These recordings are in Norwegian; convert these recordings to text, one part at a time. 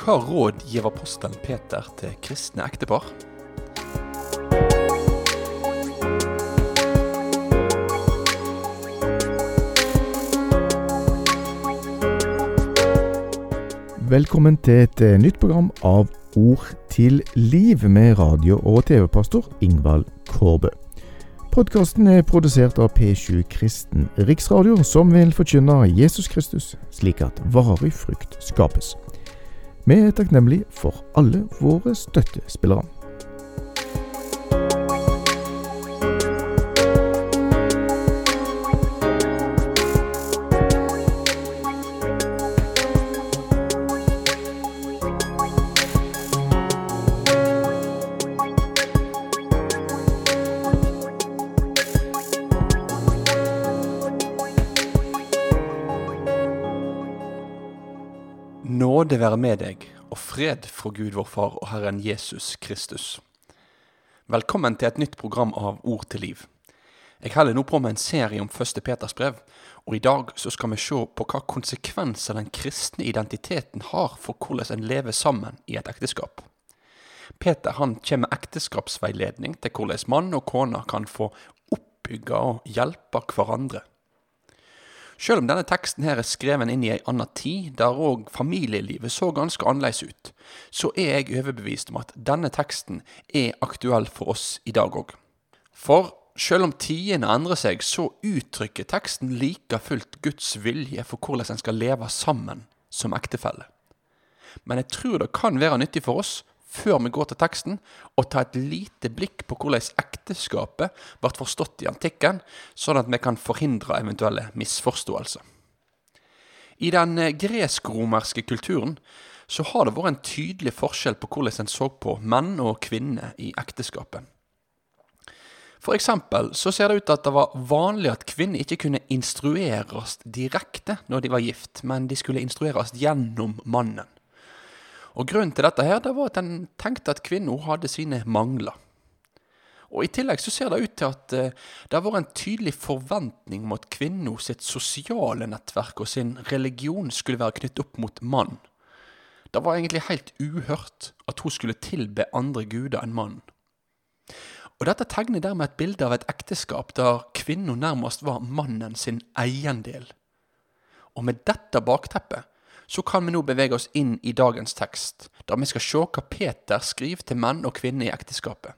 Hva råd gir apostelen Peter til kristne ektepar? Velkommen til et eh, nytt program av Ord til liv med radio- og TV-pastor Ingvald Kårbø. Podkasten er produsert av P7 Kristen Riksradio, som vil forkynne Jesus Kristus, slik at varig frukt skapes. Vi er takknemlige for alle våre støttespillere. Nåde være med deg, og fred fra Gud vår Far og Herren Jesus Kristus. Velkommen til et nytt program av Ord til liv. Jeg holder nå på med en serie om første Peters brev, og i dag så skal vi se på hva konsekvenser den kristne identiteten har for hvordan en lever sammen i et ekteskap. Peter han kommer med ekteskapsveiledning til hvordan mann og kone kan få oppbygge og hjelpe hverandre. Selv om denne teksten her er skreven inn i ei anna tid, der òg familielivet så ganske annerledes ut, så er jeg overbevist om at denne teksten er aktuell for oss i dag òg. For selv om tidene endrer seg, så uttrykker teksten like fullt Guds vilje for hvordan en skal leve sammen som ektefelle. Men jeg tror det kan være nyttig for oss før vi går til teksten, å ta et lite blikk på hvordan ekteskapet ble forstått i antikken, sånn at vi kan forhindre eventuelle misforståelser. I den eh, gresk-romerske kulturen så har det vært en tydelig forskjell på hvordan en så på menn og kvinner i ekteskapet. For eksempel så ser det ut til at det var vanlig at kvinner ikke kunne instrueres direkte når de var gift, men de skulle instrueres gjennom mannen. Og Grunnen til dette her, det var at en tenkte at kvinner hadde sine mangler. Og I tillegg så ser det ut til at eh, det har vært en tydelig forventning om at kvinna sitt sosiale nettverk og sin religion skulle være knyttet opp mot mann. Det var egentlig helt uhørt at hun skulle tilbe andre guder enn mannen. Og Dette tegner dermed et bilde av et ekteskap der kvinna nærmest var mannen sin eiendel. Og med dette bakteppet så kan vi nå bevege oss inn i dagens tekst, der vi skal se hva Peter skriver til menn og kvinner i ekteskapet.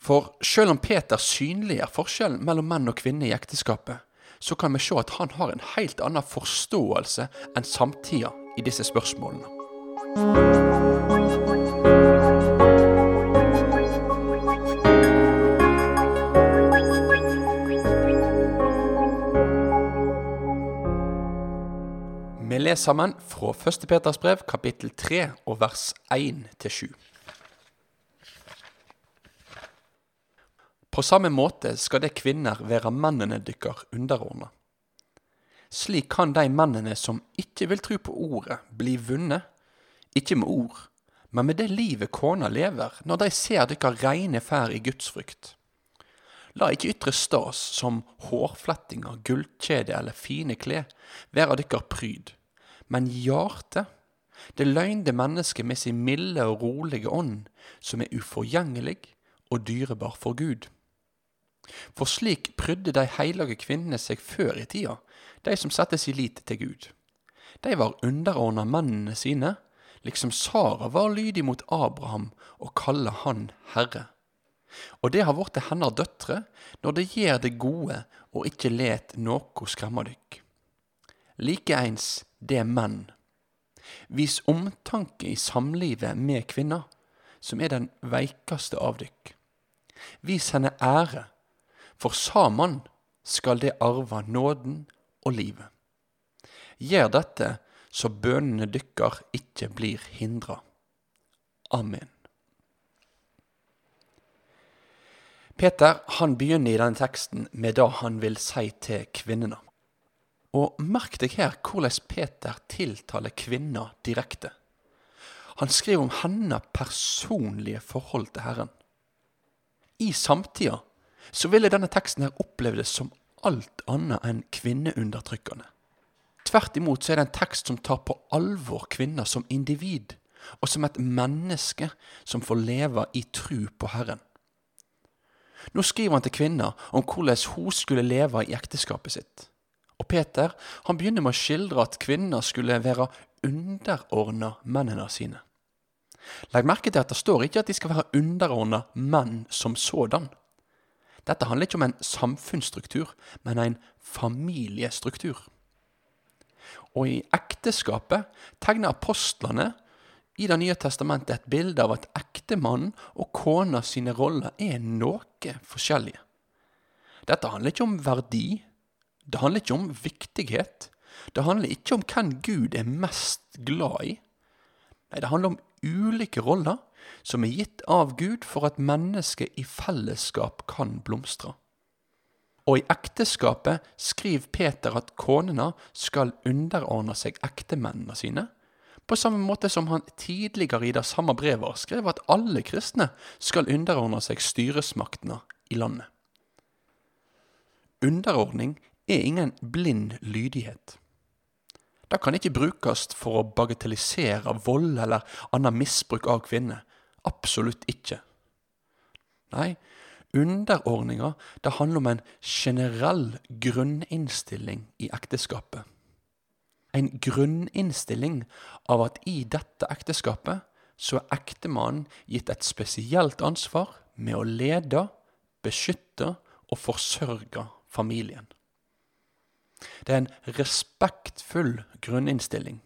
For selv om Peter synliggjør forskjellen mellom menn og kvinner i ekteskapet, så kan vi se at han har en helt annen forståelse enn samtida i disse spørsmålene. Leser sammen fra 1. Peters brev, kapittel 3, og vers 1-7. På samme måte skal det kvinner være mennene dykkar underordna. Slik kan de mennene som ikke vil tro på ordet, bli vunnet, ikke med ord, men med det livet kona lever når de ser dykkar reine fær i Guds frykt. La ikke ytre stas som hårflettinger, gullkjede eller fine klær være dykkar pryd, men hjartet, det løgnde mennesket med sin milde og rolige ånd, som er uforgjengelig og dyrebar for Gud. For slik prydde de hellige kvinnene seg før i tida, de som satte sin lit til Gud. De var underordna mennene sine, liksom Sara var lydig mot Abraham og kaller han herre. Og det har blitt hennes døtre når det gjør det gode og ikke let noe skremme dykk. Likeeins det er menn. Vis omtanke i samlivet med kvinna, som er den veikeste av dykk. Vis henne ære, for saman skal det arve nåden og livet. Gjør dette så bønene dykkar ikke blir hindra. Amen. Peter han begynner i denne teksten med det han vil si til kvinnene. Og merk deg her hvordan Peter tiltaler kvinna direkte. Han skriver om hennes personlige forhold til Herren. I samtida så ville denne teksten her opplevdes som alt annet enn kvinneundertrykkende. Tvert imot så er det en tekst som tar på alvor kvinner som individ, og som et menneske som får leve i tru på Herren. Nå skriver han til kvinner om hvordan hun skulle leve i ekteskapet sitt. Og Peter han begynner med å skildre at kvinner skulle være underordna mennene sine. Legg merke til at det står ikke at de skal være underordna menn som sådan. Dette handler ikke om en samfunnsstruktur, men en familiestruktur. Og i ekteskapet tegner apostlene i Det nye testamentet et bilde av at ektemannen og kona sine roller er noe forskjellige. Dette handler ikke om verdi. Det handler ikke om viktighet. Det handler ikke om hvem Gud er mest glad i. Nei, det handler om ulike roller som er gitt av Gud for at mennesket i fellesskap kan blomstre. Og i ekteskapet skriver Peter at konene skal underordne seg ektemennene sine, på samme måte som han tidligere i det samme brevet skrev at alle kristne skal underordne seg styresmaktene i landet. Underordning er ingen blind lydighet. Det kan ikke brukes for å bagatellisere vold eller annen misbruk av kvinner. Absolutt ikke. Nei, Underordninga det handler om en generell grunninnstilling i ekteskapet. En grunninnstilling av at i dette ekteskapet så er ektemannen gitt et spesielt ansvar med å lede, beskytte og forsørge familien. Det er en respektfull grunninnstilling,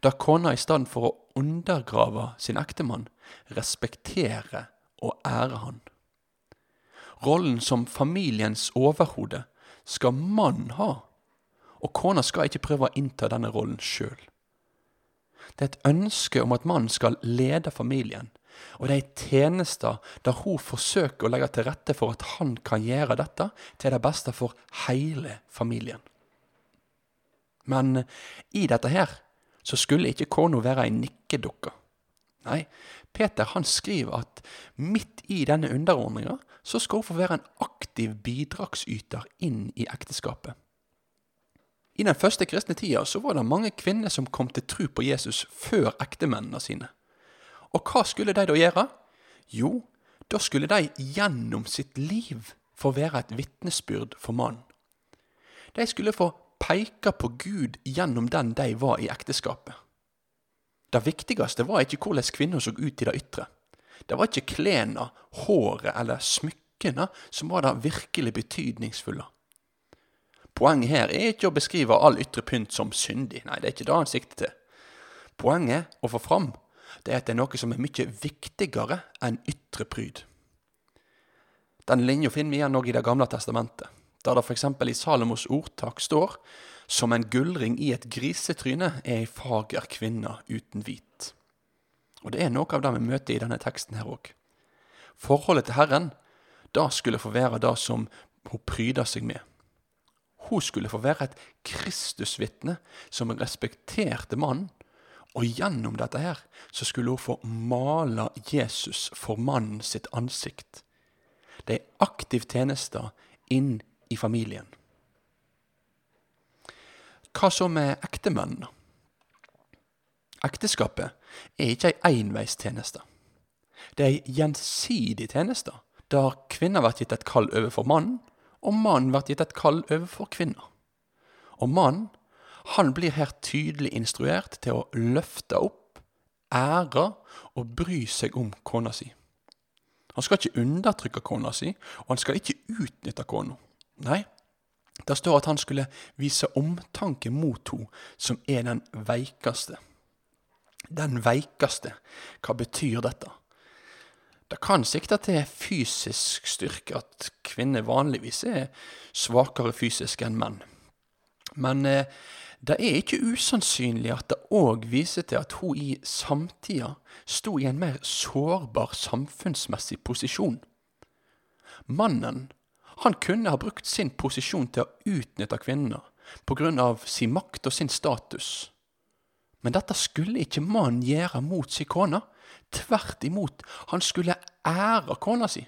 Da kona i stedet for å undergrave sin ektemann, respekterer og ærer han. Rollen som familiens overhode skal mannen ha, og kona skal ikke prøve å innta denne rollen sjøl. Det er et ønske om at mannen skal lede familien, og det er tjenester tjeneste der hun forsøker å legge til rette for at han kan gjøre dette til det beste for hele familien. Men i dette her så skulle ikke kona være ei nikkedukke. Nei, Peter han skriver at midt i denne underordninga så skal hun få være en aktiv bidragsyter inn i ekteskapet. I den første kristne tida så var det mange kvinner som kom til tro på Jesus før ektemennene sine. Og hva skulle de da gjøre? Jo, da skulle de gjennom sitt liv få være et vitnesbyrd for mannen. De skulle få peke på Gud gjennom den de var i ekteskapet. Det viktigste var ikke hvordan kvinner så ut i det ytre. Det var ikke klærne, håret eller smykkene som var det virkelig betydningsfulle. Poenget her er ikke å beskrive all ytre pynt som syndig. Nei, det er ikke det han sikter til. Poenget å få fram det er at det er noe som er mye viktigere enn ytre pryd. Den linja finner vi igjen òg i Det gamle testamentet, der det f.eks. i Salomos ordtak står som en gullring i et grisetryne er ei fager kvinne uten hvit. Og det er noe av det vi møter i denne teksten her òg. Forholdet til Herren, da skulle få være det som hun pryder seg med. Hun skulle få være et Kristusvitne som respekterte mannen, og gjennom dette her så skulle hun få male Jesus for mannen sitt ansikt. Det er aktiv tjeneste inn i familien. Hva så med ektemennene? Ekteskapet er ikke ei enveistjeneste. Det er ei gjensidig tjeneste, der kvinna blir gitt et kall overfor mannen, og mannen blir gitt et kall overfor kvinna. Og mannen, han blir her tydelig instruert til å løfte opp, ære og bry seg om kona si. Han skal ikke undertrykke kona si, og han skal ikke utnytte kona. Nei, det står at han skulle vise omtanke mot henne som er den veikeste. Den veikeste, hva betyr dette? Det kan sikte til fysisk styrke, at kvinner vanligvis er svakere fysisk enn menn. Men eh, det er ikke usannsynlig at det òg viser til at hun i samtida sto i en mer sårbar samfunnsmessig posisjon. Mannen han kunne ha brukt sin posisjon til å utnytte kvinner pga. sin makt og sin status. Men dette skulle ikke mannen gjøre mot sin kone. Tvert imot, han skulle ære kona si.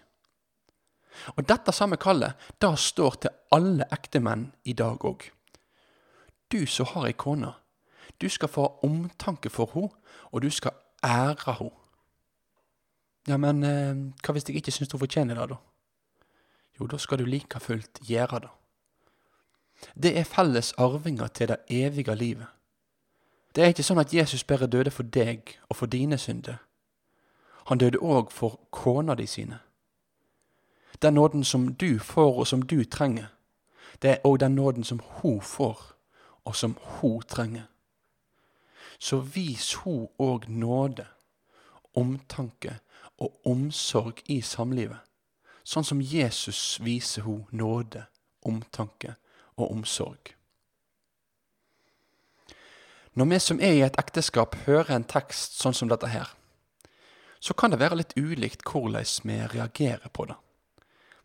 Og dette samme kallet, da står til alle ektemenn i dag òg. Du som har ei kone, du skal få omtanke for henne, og du skal ære henne. Ja, men eh, hva hvis jeg ikke syns hun fortjener det, da? Jo, da skal du like fullt gjøre det. Det er felles arvinger til det evige livet. Det er ikke sånn at Jesus bare døde for deg og for dine synder. Han døde òg for kona di sine. Den nåden som du får, og som du trenger, det er òg den nåden som hun får, og som hun trenger. Så vis hun òg nåde, omtanke og omsorg i samlivet, sånn som Jesus viser hun nåde, omtanke og omsorg. Når vi som er i et ekteskap, hører en tekst sånn som dette her, så kan det være litt ulikt hvordan vi reagerer på det.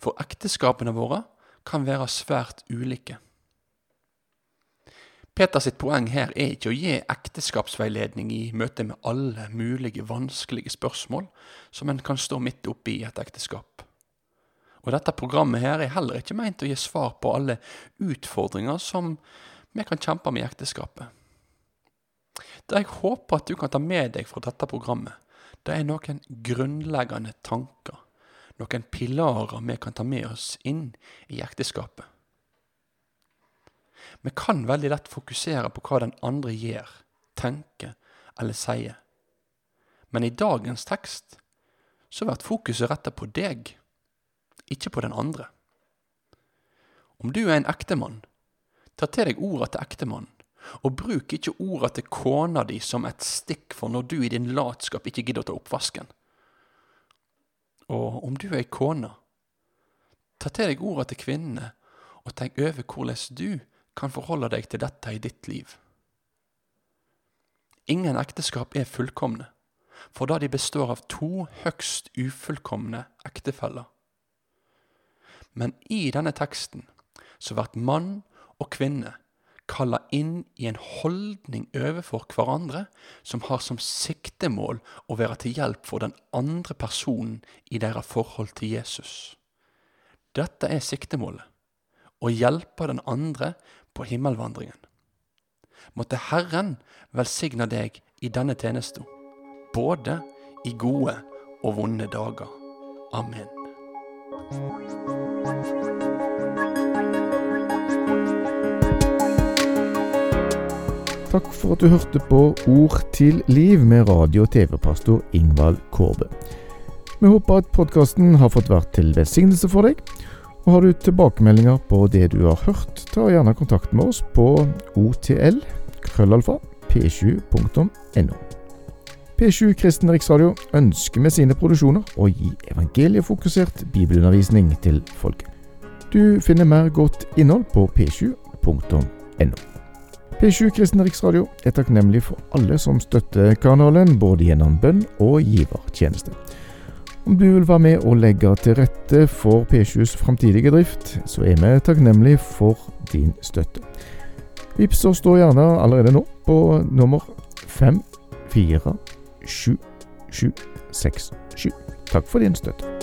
For ekteskapene våre kan være svært ulike. Peters poeng her er ikke å gi ekteskapsveiledning i møte med alle mulige vanskelige spørsmål som en kan stå midt oppi i et ekteskap. Og dette programmet her er heller ikke meint å gi svar på alle utfordringer som vi kan kjempe med i ekteskapet. Det jeg håper at du kan ta med deg fra dette programmet, det er noen grunnleggende tanker, noen pilarer vi kan ta med oss inn i ekteskapet. Vi kan veldig lett fokusere på hva den andre gjør, tenker eller sier. Men i dagens tekst så blir fokuset retta på deg ikke på den andre. Om du er en ektemann, ta til deg orda til ektemannen, og bruk ikke orda til kona di som et stikk for når du i din latskap ikke gidder å ta oppvasken. Og om du er ei kone, ta til deg orda til kvinnene, og tenk over hvordan du kan forholde deg til dette i ditt liv. Ingen ekteskap er fullkomne, for da de består av to høgst ufullkomne ektefeller. Men i denne teksten så blir mann og kvinne kalla inn i en holdning overfor hverandre som har som siktemål å være til hjelp for den andre personen i deres forhold til Jesus. Dette er siktemålet å hjelpe den andre på himmelvandringen. Måtte Herren velsigne deg i denne tjenesten, både i gode og vonde dager. Amen. Takk for at du hørte på Ord til liv med radio- og TV-pastor Ingvald Kårbe. Vi håper at podkasten har fått vært til velsignelse for deg. Og Har du tilbakemeldinger på det du har hørt, ta gjerne kontakt med oss på otl krøllalfa p7.no. P7 Kristen Riksradio ønsker med sine produksjoner å gi evangeliefokusert bibelundervisning til folket. Du finner mer godt innhold på p7.no. P7 Kristen Riksradio er takknemlig for alle som støtter kanalen, både gjennom bønn og givertjeneste. Om du vil være med og legge til rette for P7s framtidige drift, så er vi takknemlig for din støtte. Vips da gjerne allerede nå på nummer 5477767. Takk for din støtte.